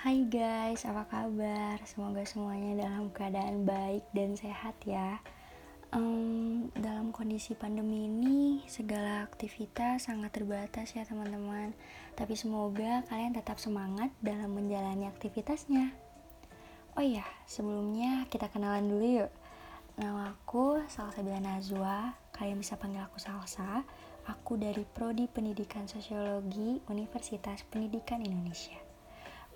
Hai guys, apa kabar? Semoga semuanya dalam keadaan baik dan sehat ya. Um, dalam kondisi pandemi ini, segala aktivitas sangat terbatas ya teman-teman. Tapi semoga kalian tetap semangat dalam menjalani aktivitasnya. Oh iya, sebelumnya kita kenalan dulu yuk. Nama aku Salsabila Nazwa, kalian bisa panggil aku Salsa. Aku dari Prodi Pendidikan Sosiologi Universitas Pendidikan Indonesia.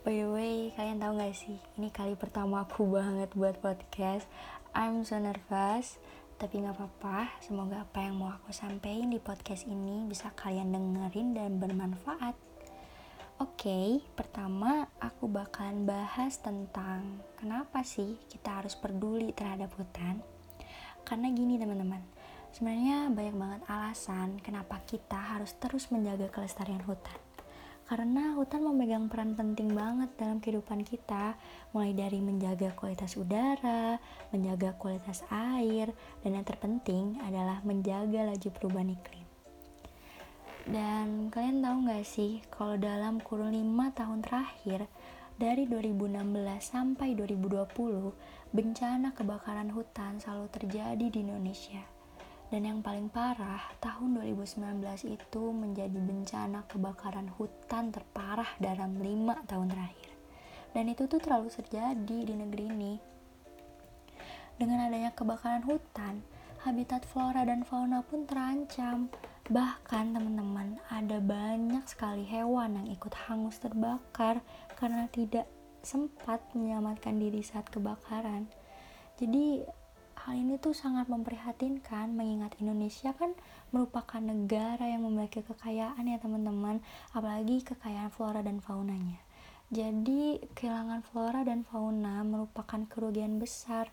By the way, kalian tahu gak sih, ini kali pertama aku banget buat podcast. I'm so nervous, tapi gak apa-apa. Semoga apa yang mau aku sampaikan di podcast ini bisa kalian dengerin dan bermanfaat. Oke, okay, pertama aku bakalan bahas tentang kenapa sih kita harus peduli terhadap hutan. Karena gini teman-teman, sebenarnya banyak banget alasan kenapa kita harus terus menjaga kelestarian hutan karena hutan memegang peran penting banget dalam kehidupan kita, mulai dari menjaga kualitas udara, menjaga kualitas air, dan yang terpenting adalah menjaga laju perubahan iklim. Dan kalian tahu gak sih, kalau dalam kurun 5 tahun terakhir, dari 2016 sampai 2020, bencana kebakaran hutan selalu terjadi di Indonesia dan yang paling parah, tahun 2019 itu menjadi bencana kebakaran hutan terparah dalam lima tahun terakhir. Dan itu tuh terlalu terjadi di negeri ini. Dengan adanya kebakaran hutan, habitat flora dan fauna pun terancam. Bahkan teman-teman, ada banyak sekali hewan yang ikut hangus terbakar karena tidak sempat menyelamatkan diri saat kebakaran. Jadi Hal ini tuh sangat memprihatinkan mengingat Indonesia kan merupakan negara yang memiliki kekayaan ya teman-teman, apalagi kekayaan flora dan faunanya. Jadi kehilangan flora dan fauna merupakan kerugian besar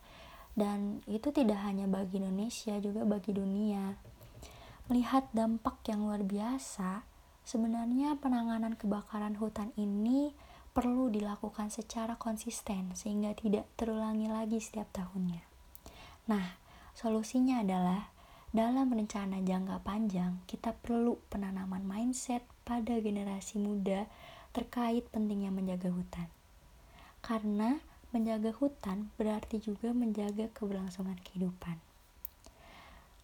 dan itu tidak hanya bagi Indonesia juga bagi dunia. Melihat dampak yang luar biasa, sebenarnya penanganan kebakaran hutan ini perlu dilakukan secara konsisten sehingga tidak terulangi lagi setiap tahunnya. Nah, solusinya adalah dalam rencana jangka panjang, kita perlu penanaman mindset pada generasi muda terkait pentingnya menjaga hutan. Karena menjaga hutan berarti juga menjaga keberlangsungan kehidupan.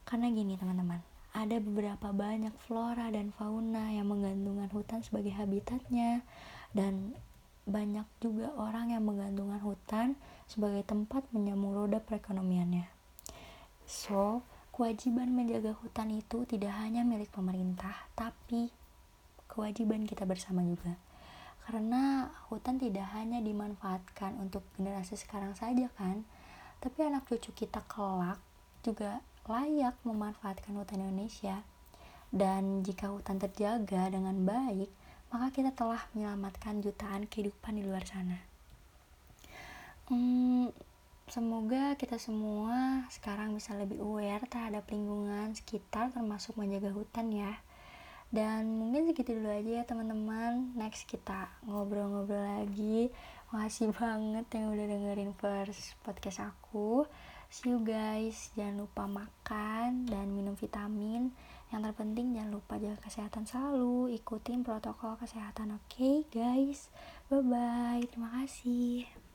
Karena gini teman-teman, ada beberapa banyak flora dan fauna yang menggantungkan hutan sebagai habitatnya dan banyak juga orang yang menggantungkan hutan sebagai tempat menyambung roda perekonomiannya. So, kewajiban menjaga hutan itu tidak hanya milik pemerintah, tapi kewajiban kita bersama juga. Karena hutan tidak hanya dimanfaatkan untuk generasi sekarang saja kan, tapi anak cucu kita kelak juga layak memanfaatkan hutan Indonesia. Dan jika hutan terjaga dengan baik, maka kita telah menyelamatkan jutaan kehidupan di luar sana. Hmm, semoga kita semua sekarang bisa lebih aware terhadap lingkungan sekitar termasuk menjaga hutan ya. Dan mungkin segitu dulu aja ya teman-teman. Next kita ngobrol-ngobrol lagi. Makasih banget yang udah dengerin first podcast aku. See you guys. Jangan lupa makan dan minum vitamin. Yang terpenting jangan lupa jaga kesehatan selalu. Ikutin protokol kesehatan oke okay, guys? Bye bye terima kasih